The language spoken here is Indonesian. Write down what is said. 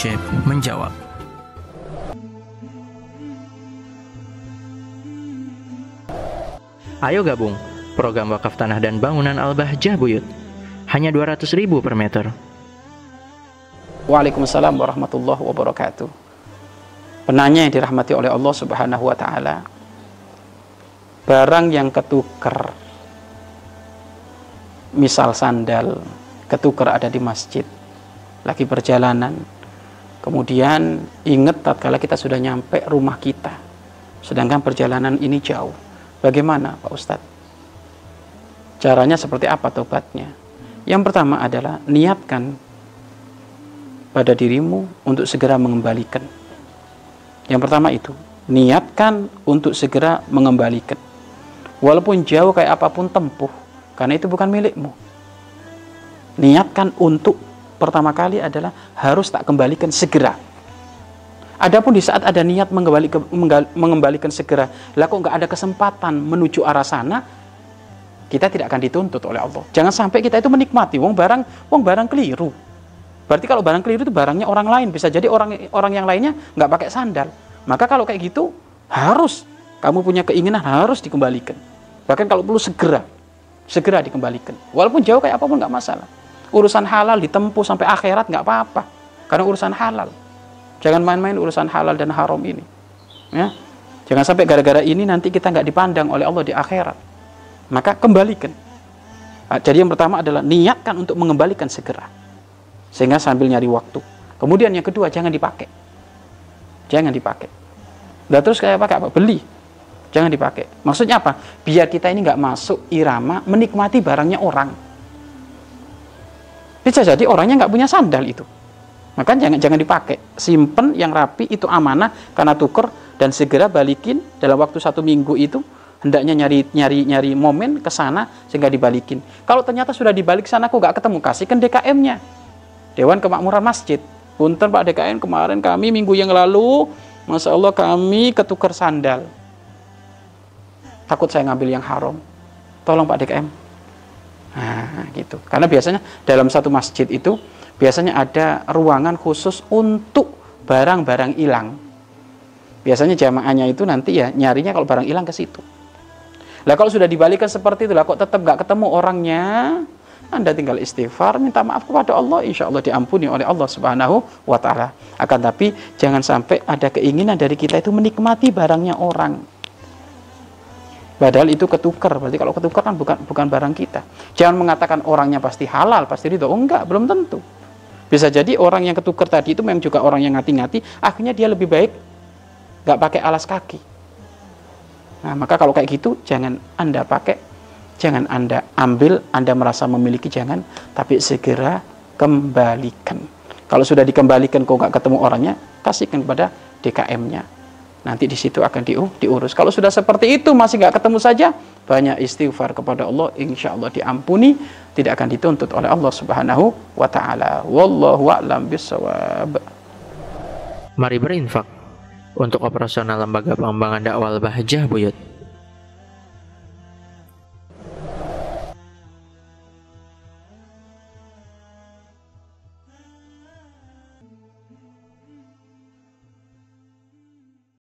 Syekh menjawab. Ayo gabung program wakaf tanah dan bangunan Al-Bahjah Buyut. Hanya 200 ribu per meter. Waalaikumsalam warahmatullahi wabarakatuh. Penanya yang dirahmati oleh Allah Subhanahu wa taala. Barang yang ketuker misal sandal ketuker ada di masjid lagi perjalanan kemudian ingat tatkala kita sudah nyampe rumah kita. Sedangkan perjalanan ini jauh. Bagaimana Pak Ustadz? Caranya seperti apa tobatnya? Yang pertama adalah niatkan pada dirimu untuk segera mengembalikan. Yang pertama itu niatkan untuk segera mengembalikan. Walaupun jauh kayak apa pun tempuh karena itu bukan milikmu. Niatkan untuk pertama kali adalah harus tak kembalikan segera. Adapun di saat ada niat mengembalikan, segera, lah kok nggak ada kesempatan menuju arah sana, kita tidak akan dituntut oleh Allah. Jangan sampai kita itu menikmati, wong barang, wong barang keliru. Berarti kalau barang keliru itu barangnya orang lain, bisa jadi orang orang yang lainnya nggak pakai sandal. Maka kalau kayak gitu harus kamu punya keinginan harus dikembalikan. Bahkan kalau perlu segera segera dikembalikan. Walaupun jauh kayak apa pun nggak masalah. Urusan halal ditempuh sampai akhirat nggak apa-apa. Karena urusan halal. Jangan main-main urusan halal dan haram ini. Ya. Jangan sampai gara-gara ini nanti kita nggak dipandang oleh Allah di akhirat. Maka kembalikan. Nah, jadi yang pertama adalah niatkan untuk mengembalikan segera. Sehingga sambil nyari waktu. Kemudian yang kedua jangan dipakai. Jangan dipakai. Dan terus kayak pakai apa? Beli jangan dipakai. Maksudnya apa? Biar kita ini nggak masuk irama menikmati barangnya orang. Bisa jadi orangnya nggak punya sandal itu. Maka jangan jangan dipakai. Simpen yang rapi itu amanah karena tuker dan segera balikin dalam waktu satu minggu itu hendaknya nyari nyari nyari momen ke sana sehingga dibalikin. Kalau ternyata sudah dibalik sana kok nggak ketemu, kasihkan DKM-nya. Dewan Kemakmuran Masjid. Punten Pak DKM kemarin kami minggu yang lalu, Masya Allah kami ketukar sandal takut saya ngambil yang haram tolong Pak DKM nah gitu karena biasanya dalam satu masjid itu biasanya ada ruangan khusus untuk barang-barang hilang biasanya jamaahnya itu nanti ya nyarinya kalau barang hilang ke situ lah kalau sudah dibalikan seperti itu lah kok tetap nggak ketemu orangnya anda tinggal istighfar, minta maaf kepada Allah, insya Allah diampuni oleh Allah Subhanahu wa Ta'ala. Akan tapi, jangan sampai ada keinginan dari kita itu menikmati barangnya orang. Padahal itu ketukar, berarti kalau ketukar kan bukan bukan barang kita. Jangan mengatakan orangnya pasti halal, pasti itu. Oh enggak, belum tentu. Bisa jadi orang yang ketukar tadi itu memang juga orang yang ngati-ngati, akhirnya dia lebih baik nggak pakai alas kaki. Nah, maka kalau kayak gitu jangan Anda pakai, jangan Anda ambil, Anda merasa memiliki jangan, tapi segera kembalikan. Kalau sudah dikembalikan kok nggak ketemu orangnya, kasihkan kepada DKM-nya nanti di situ akan diurus. Kalau sudah seperti itu masih nggak ketemu saja, banyak istighfar kepada Allah, insya Allah diampuni, tidak akan dituntut oleh Allah Subhanahu wa taala. Wallahu a'lam bishawab. Mari berinfak untuk operasional lembaga pengembangan dakwah Bahjah Buyut.